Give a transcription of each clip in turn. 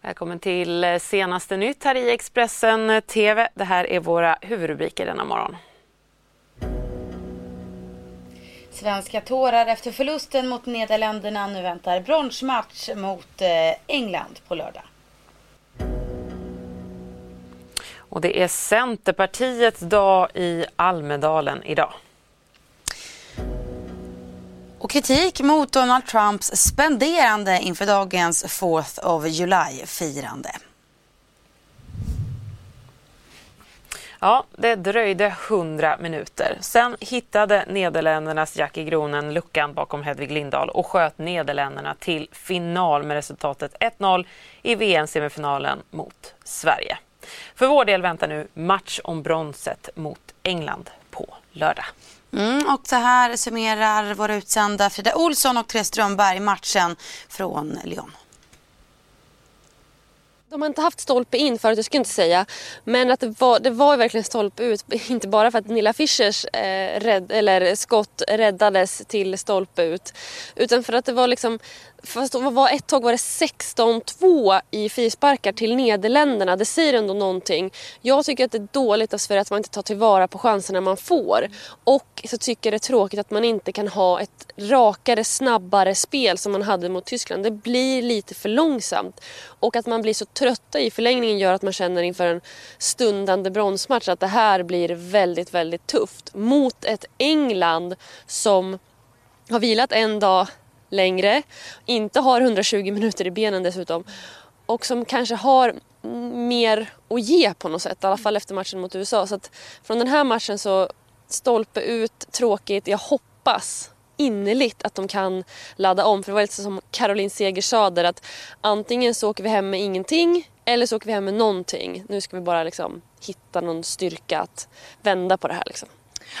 Välkommen till senaste nytt här i Expressen TV. Det här är våra huvudrubriker denna morgon. Svenska tårar efter förlusten mot Nederländerna. Nu väntar bronsmatch mot eh, England på lördag. Och det är Centerpartiets dag i Almedalen idag. Och kritik mot Donald Trumps spenderande inför dagens 4th of July-firande. Ja, det dröjde 100 minuter. Sen hittade Nederländernas Jackie Gronen luckan bakom Hedvig Lindahl och sköt Nederländerna till final med resultatet 1-0 i VM-semifinalen mot Sverige. För vår del väntar nu match om bronset mot England på lördag. Mm, och så här summerar våra utsända Frida Olsson och Therese Strömberg matchen från Lyon. De har inte haft stolpe in förut, jag skulle inte säga. Men att det var, det var verkligen stolpe ut. Inte bara för att Nilla Fischers eh, rädd, eller skott räddades till stolpe ut. Utan för att det var liksom Fast var ett tag var det 16-2 i frisparkar till Nederländerna. Det säger ändå någonting. Jag tycker att det är dåligt av Sverige att man inte tar tillvara på chanserna man får. Och så tycker jag det är tråkigt att man inte kan ha ett rakare, snabbare spel som man hade mot Tyskland. Det blir lite för långsamt. Och att man blir så trötta i förlängningen gör att man känner inför en stundande bronsmatch att det här blir väldigt, väldigt tufft. Mot ett England som har vilat en dag längre, inte har 120 minuter i benen dessutom och som kanske har mer att ge på något sätt, i alla fall efter matchen mot USA. Så att från den här matchen så stolpe ut, tråkigt. Jag hoppas innerligt att de kan ladda om. För det var lite som Caroline Seger sa där att antingen så åker vi hem med ingenting eller så åker vi hem med någonting. Nu ska vi bara liksom hitta någon styrka att vända på det här. Liksom.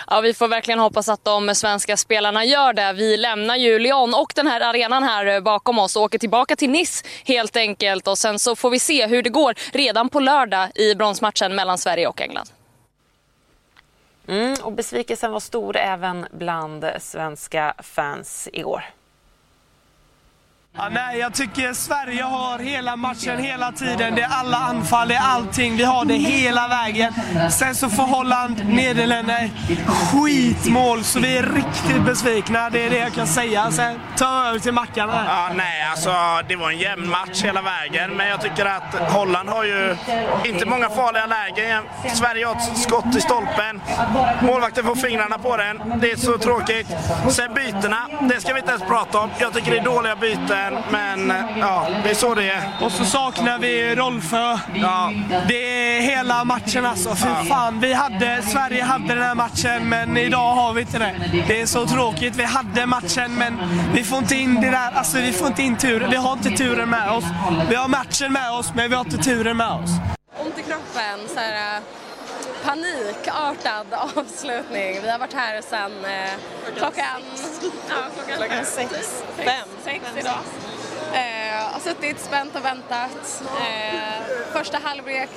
Ja, vi får verkligen hoppas att de svenska spelarna gör det. Vi lämnar ju Lyon och den här arenan här eh, bakom oss och åker tillbaka till Nice helt enkelt. Och sen så får vi se hur det går redan på lördag i bronsmatchen mellan Sverige och England. Mm, och besvikelsen var stor även bland svenska fans igår. Ja, nej, jag tycker Sverige har hela matchen hela tiden. Det är alla anfall, det är allting. Vi har det hela vägen. Sen så får Holland, Nederländerna, skitmål. Så vi är riktigt besvikna. Det är det jag kan säga. Sen tar jag över till Mackan här. Ja, nej, alltså det var en jämn match hela vägen. Men jag tycker att Holland har ju inte många farliga lägen. Sverige har ett skott i stolpen. Målvakten får fingrarna på den. Det är så tråkigt. Sen bytena, det ska vi inte ens prata om. Jag tycker det är dåliga byten men, men ja, det är så det är. Och så saknar vi Rolfö. Ja. Det är hela matchen alltså. Fy ja. fan, vi hade, Sverige hade den här matchen men idag har vi inte det. Det är så tråkigt. Vi hade matchen men vi får inte in det där, alltså vi får inte in turen. Vi har inte turen med oss. Vi har matchen med oss men vi har inte turen med oss. Ont i kroppen, så här, panikartad avslutning. Vi har varit här sedan eh, klockan, ja, klockan, klockan sex, fem. sex idag. Eh, har suttit spänt och väntat. Eh, första halvlek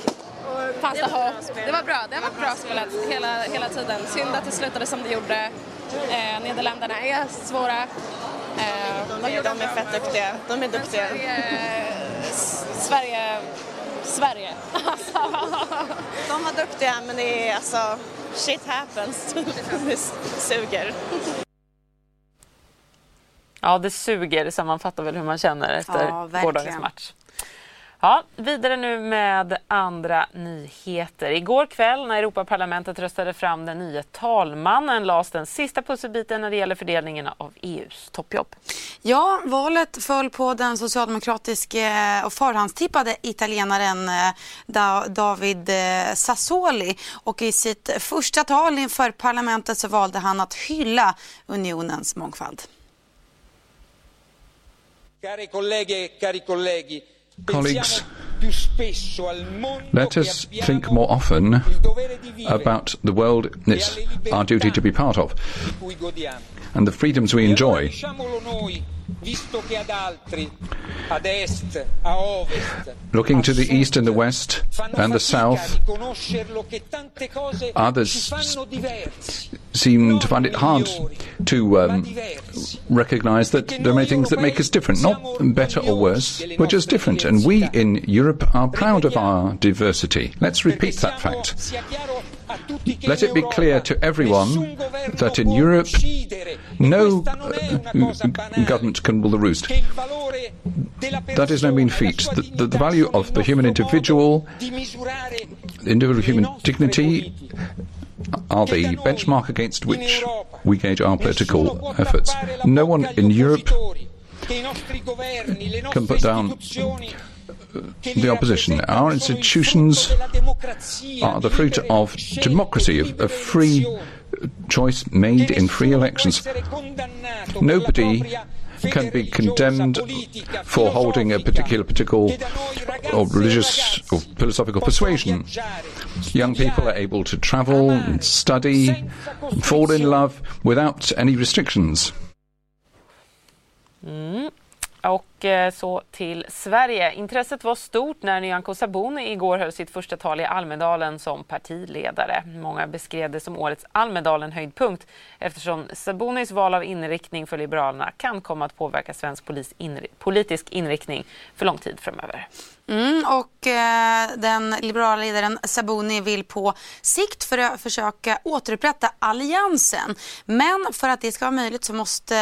fanns det hopp. Det var bra, det var bra spelat hela, hela tiden. Synd att det slutade som det gjorde. Eh, Nederländerna är svåra. Eh, de, de är fett duktiga. De är duktiga. Sverige, Sverige Sverige. De var duktiga men det är alltså shit happens. det suger. Ja, det suger sammanfattar väl hur man känner efter ja, gårdagens match. Ja, vidare nu med andra nyheter. Igår kväll när Europaparlamentet röstade fram den nya talmannen lades den sista pusselbiten när det gäller fördelningen av EUs toppjobb. Ja, valet föll på den socialdemokratiska och förhandstippade italienaren eh, David eh, Sassoli och i sitt första tal inför parlamentet så valde han att hylla unionens mångfald. Cari colleghe, cari colleghi, Colleagues, let us think more often about the world it's our duty to be part of and the freedoms we enjoy. Looking to the east and the west and the south, others seem to find it hard to um, recognize that there are many things that make us different, not better or worse, we're just different. And we in Europe are proud of our diversity. Let's repeat that fact. Let it be clear to everyone that in Europe, no uh, government can rule the roost. That is no mean feat. The, the, the value of the human individual, the individual human dignity, are the benchmark against which we gauge our political efforts. No one in Europe can put down the opposition. Our institutions are the fruit of democracy, of, of free choice made in free elections. Nobody can be condemned for holding a particular political or religious or philosophical persuasion. Young people are able to travel, study, fall in love without any restrictions. Mm. Och Eh, så till Sverige. Intresset var stort när Nyamko Sabuni igår höll sitt första tal i Almedalen som partiledare. Många beskrev det som årets Almedalen-höjdpunkt eftersom Sabunis val av inriktning för Liberalerna kan komma att påverka svensk politisk inriktning för lång tid framöver. Mm, och eh, den liberala ledaren Sabuni vill på sikt för försöka återupprätta alliansen. Men för att det ska vara möjligt så måste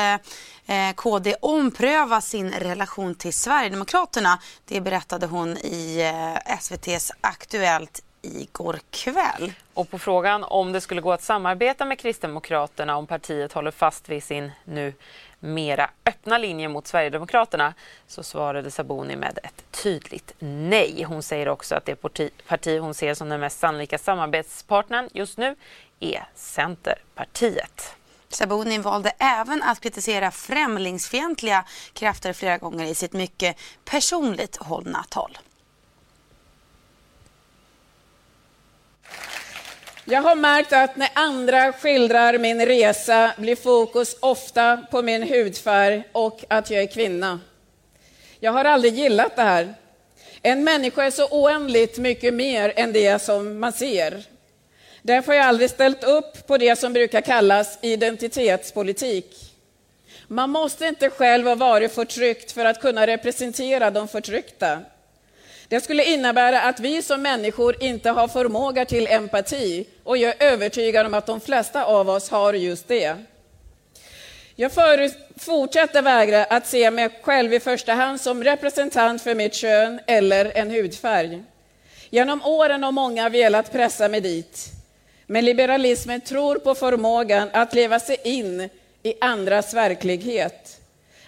eh, eh KD ompröva sin relation till Sverigedemokraterna. Det berättade hon i eh, SVTs Aktuellt igår kväll. Och på frågan om det skulle gå att samarbeta med Kristdemokraterna om partiet håller fast vid sin nu mera öppna linje mot Sverigedemokraterna så svarade Saboni med ett tydligt nej. Hon säger också att det parti hon ser som den mest sannolika samarbetspartnern just nu är Centerpartiet. Sabuni valde även att kritisera främlingsfientliga krafter flera gånger i sitt mycket personligt hållna tal. Jag har märkt att när andra skildrar min resa blir fokus ofta på min hudfärg och att jag är kvinna. Jag har aldrig gillat det här. En människa är så oändligt mycket mer än det som man ser. Därför har jag aldrig ställt upp på det som brukar kallas identitetspolitik. Man måste inte själv ha varit förtryckt för att kunna representera de förtryckta. Det skulle innebära att vi som människor inte har förmåga till empati och jag är övertygad om att de flesta av oss har just det. Jag fortsätter vägra att se mig själv i första hand som representant för mitt kön eller en hudfärg. Genom åren har många velat pressa mig dit. Men liberalismen tror på förmågan att leva sig in i andras verklighet.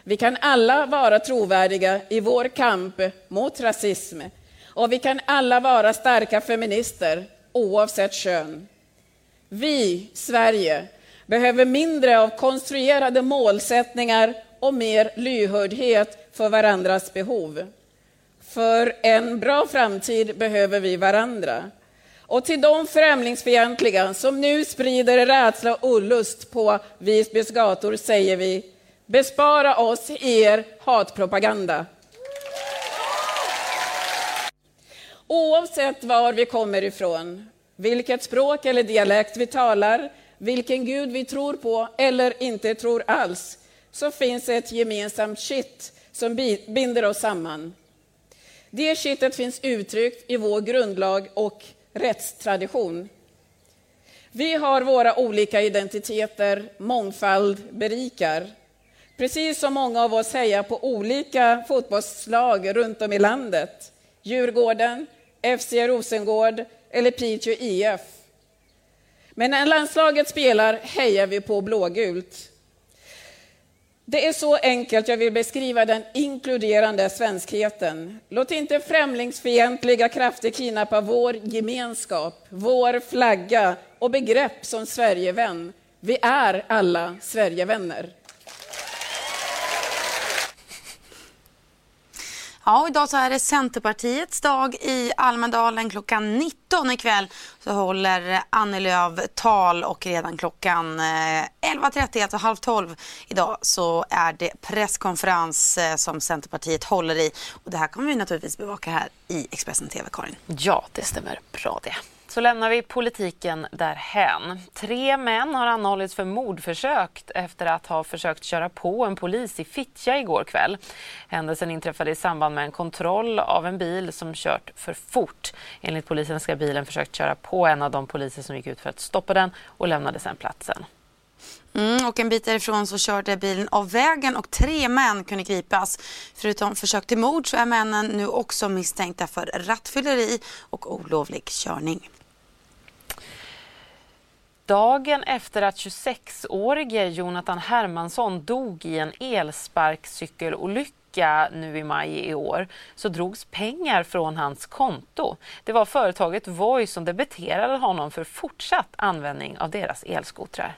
Vi kan alla vara trovärdiga i vår kamp mot rasism och vi kan alla vara starka feminister oavsett kön. Vi, Sverige, behöver mindre av konstruerade målsättningar och mer lyhördhet för varandras behov. För en bra framtid behöver vi varandra. Och till de främlingsfientliga som nu sprider rädsla och olust på Visbys gator säger vi bespara oss er hatpropaganda. Oavsett var vi kommer ifrån, vilket språk eller dialekt vi talar, vilken gud vi tror på eller inte tror alls, så finns ett gemensamt kitt som binder oss samman. Det kittet finns uttryckt i vår grundlag och rättstradition. Vi har våra olika identiteter, mångfald berikar. Precis som många av oss hejar på olika fotbollslag runt om i landet. Djurgården, FC Rosengård eller Piteå IF. Men när landslaget spelar hejar vi på blågult. Det är så enkelt jag vill beskriva den inkluderande svenskheten. Låt inte främlingsfientliga krafter kidnappa vår gemenskap, vår flagga och begrepp som Sverigevän. Vi är alla Sverigevänner. Ja, idag så är det Centerpartiets dag i Almedalen. Klockan 19 ikväll så håller Annie Lööf tal och redan klockan eh, 11.30, alltså halv 12 idag, så är det presskonferens eh, som Centerpartiet håller i. Och det här kommer vi naturligtvis bevaka här i Expressen TV, Karin. Ja, det stämmer bra det. Så lämnar vi politiken därhän. Tre män har anhållits för mordförsök efter att ha försökt köra på en polis i Fittja igår kväll. Händelsen inträffade i samband med en kontroll av en bil som kört för fort. Enligt polisen ska bilen försökt köra på en av de poliser som gick ut för att stoppa den och lämnade sedan platsen. Mm, och en bit därifrån så körde bilen av vägen och tre män kunde gripas. Förutom försök till mord så är männen nu också misstänkta för rattfylleri och olovlig körning. Dagen efter att 26-årige Jonathan Hermansson dog i en elsparkcykelolycka nu i maj i år så drogs pengar från hans konto. Det var företaget Voi som debiterade honom för fortsatt användning av deras elskotrar.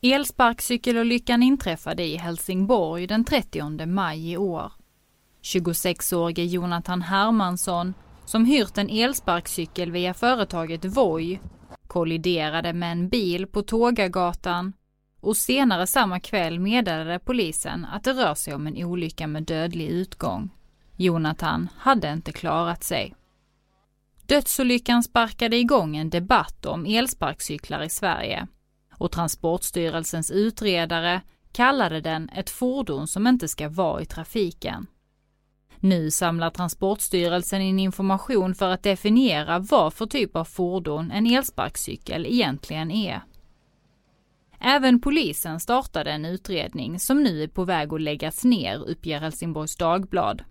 Elsparkcykelolyckan inträffade i Helsingborg den 30 maj i år. 26-årige Jonathan Hermansson, som hyrt en elsparkcykel via företaget Voi, kolliderade med en bil på Tågagatan och senare samma kväll meddelade polisen att det rör sig om en olycka med dödlig utgång. Jonathan hade inte klarat sig. Dödsolyckan sparkade igång en debatt om elsparkcyklar i Sverige och Transportstyrelsens utredare kallade den ett fordon som inte ska vara i trafiken. Nu samlar Transportstyrelsen in information för att definiera vad för typ av fordon en elsparkcykel egentligen är. Även polisen startade en utredning som nu är på väg att läggas ner, uppger Helsingborgs Dagblad.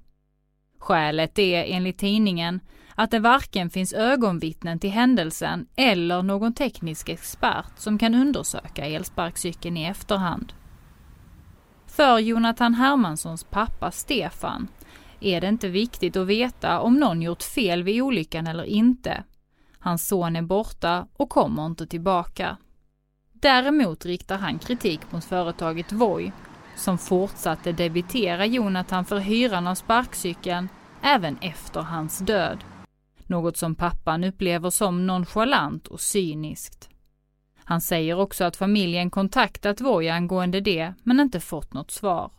Skälet är enligt tidningen att det varken finns ögonvittnen till händelsen eller någon teknisk expert som kan undersöka elsparkcykeln i efterhand. För Jonathan Hermanssons pappa Stefan är det inte viktigt att veta om någon gjort fel vid olyckan eller inte. Hans son är borta och kommer inte tillbaka. Däremot riktar han kritik mot företaget Voi som fortsatte debitera Jonathan för hyran av sparkcykeln även efter hans död. Något som pappan upplever som nonchalant och cyniskt. Han säger också att familjen kontaktat Voi angående det, men inte fått något svar.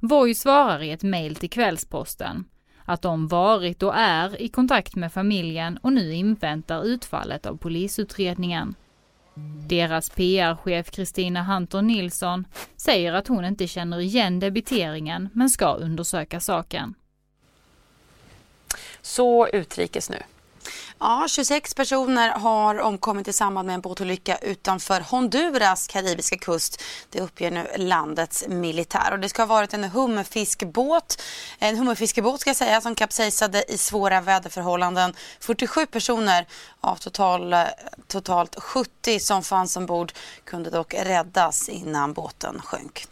Voi svarar i ett mejl till Kvällsposten att de varit och är i kontakt med familjen och nu inväntar utfallet av polisutredningen. Deras PR-chef Kristina Hunter Nilsson säger att hon inte känner igen debiteringen men ska undersöka saken. Så utrikes nu. Ja, 26 personer har omkommit i samband med en båtolycka utanför Honduras karibiska kust. Det uppger nu landets militär. Och det ska ha varit en hummerfiskebåt, en hummerfiskebåt ska jag säga, som kapsejsade i svåra väderförhållanden. 47 personer av total, totalt 70 som fanns ombord kunde dock räddas innan båten sjönk.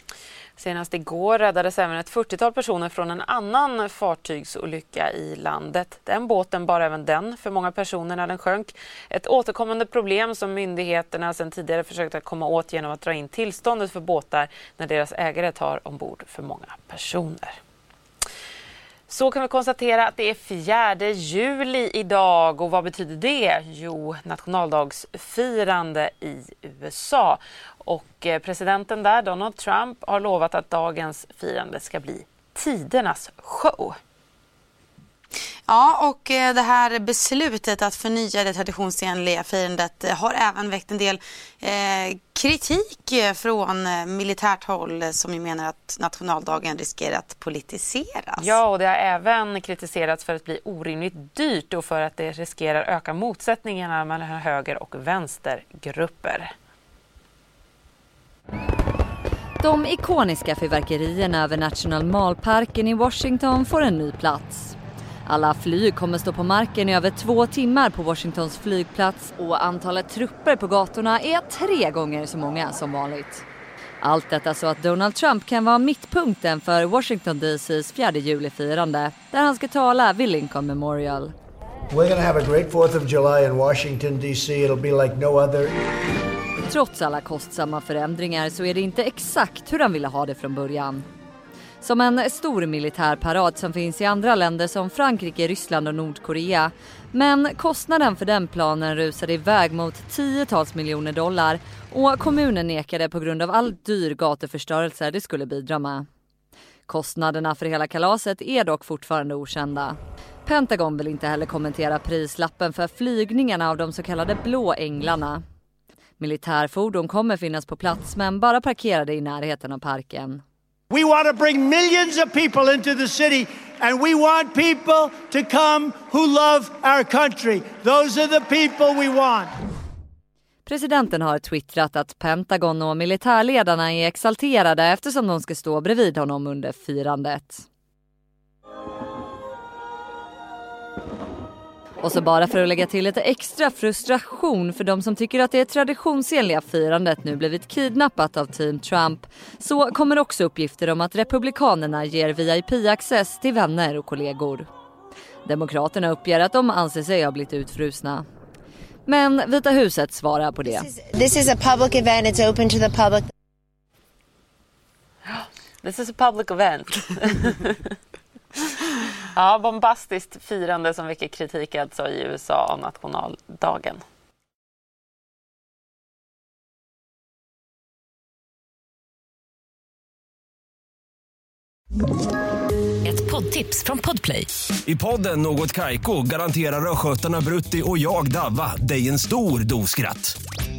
Senast igår räddades även ett 40-tal personer från en annan fartygsolycka i landet. Den båten bar även den för många personer när den sjönk. Ett återkommande problem som myndigheterna sedan tidigare försökt att komma åt genom att dra in tillståndet för båtar när deras ägare tar ombord för många personer. Så kan vi konstatera att det är 4 juli idag och vad betyder det? Jo, nationaldagsfirande i USA. Och eh, presidenten där, Donald Trump, har lovat att dagens firande ska bli tidernas show. Ja, och eh, det här beslutet att förnya det traditionsenliga firandet eh, har även väckt en del eh, kritik från militärt håll som ju menar att nationaldagen riskerar att politiseras. Ja, och det har även kritiserats för att bli orimligt dyrt och för att det riskerar öka motsättningarna mellan höger och vänstergrupper. De ikoniska fyrverkerierna över National Mall-parken i Washington får en ny plats. Alla flyg kommer stå på marken i över två timmar på Washingtons flygplats och antalet trupper på gatorna är tre gånger så många som vanligt. Allt detta så att Donald Trump kan vara mittpunkten för Washington DCs 4 juli-firande där han ska tala vid Lincoln Memorial. We're gonna have a great 4th of July in Washington DC. It'll be like no other. Trots alla kostsamma förändringar så är det inte exakt hur han ville ha det från början. Som en stor militärparad som finns i andra länder som Frankrike, Ryssland och Nordkorea. Men kostnaden för den planen rusade iväg mot tiotals miljoner dollar och kommunen nekade på grund av all dyr gatuförstörelse det skulle bidra med. Kostnaderna för hela kalaset är dock fortfarande okända. Pentagon vill inte heller kommentera prislappen för flygningarna av de så kallade blå änglarna. Militärfordon kommer finnas på plats men bara parkerade i närheten av parken. We want to bring millions of people into the city, and we want people to come who love our country. Those are the people we want. Presidenten har twittrat att Pentagon och militärledarna är exalterade eftersom de ska stå bredvid honom under firandet. Och så bara för att lägga till lite extra frustration för de som tycker att det traditionsenliga firandet nu blivit kidnappat av Team Trump så kommer också uppgifter om att Republikanerna ger VIP-access till vänner och kollegor. Demokraterna uppger att de anser sig ha blivit utfrusna. Men Vita huset svarar på det. This is a public event, it's open to the public. This is a public event. ja, bombastiskt firande som väcker kritik alltså i USA av nationaldagen. Ett poddtips från Podplay. I podden Något Kaiko garanterar östgötarna Brutti och jag, Davva, dig en stor dos skratt.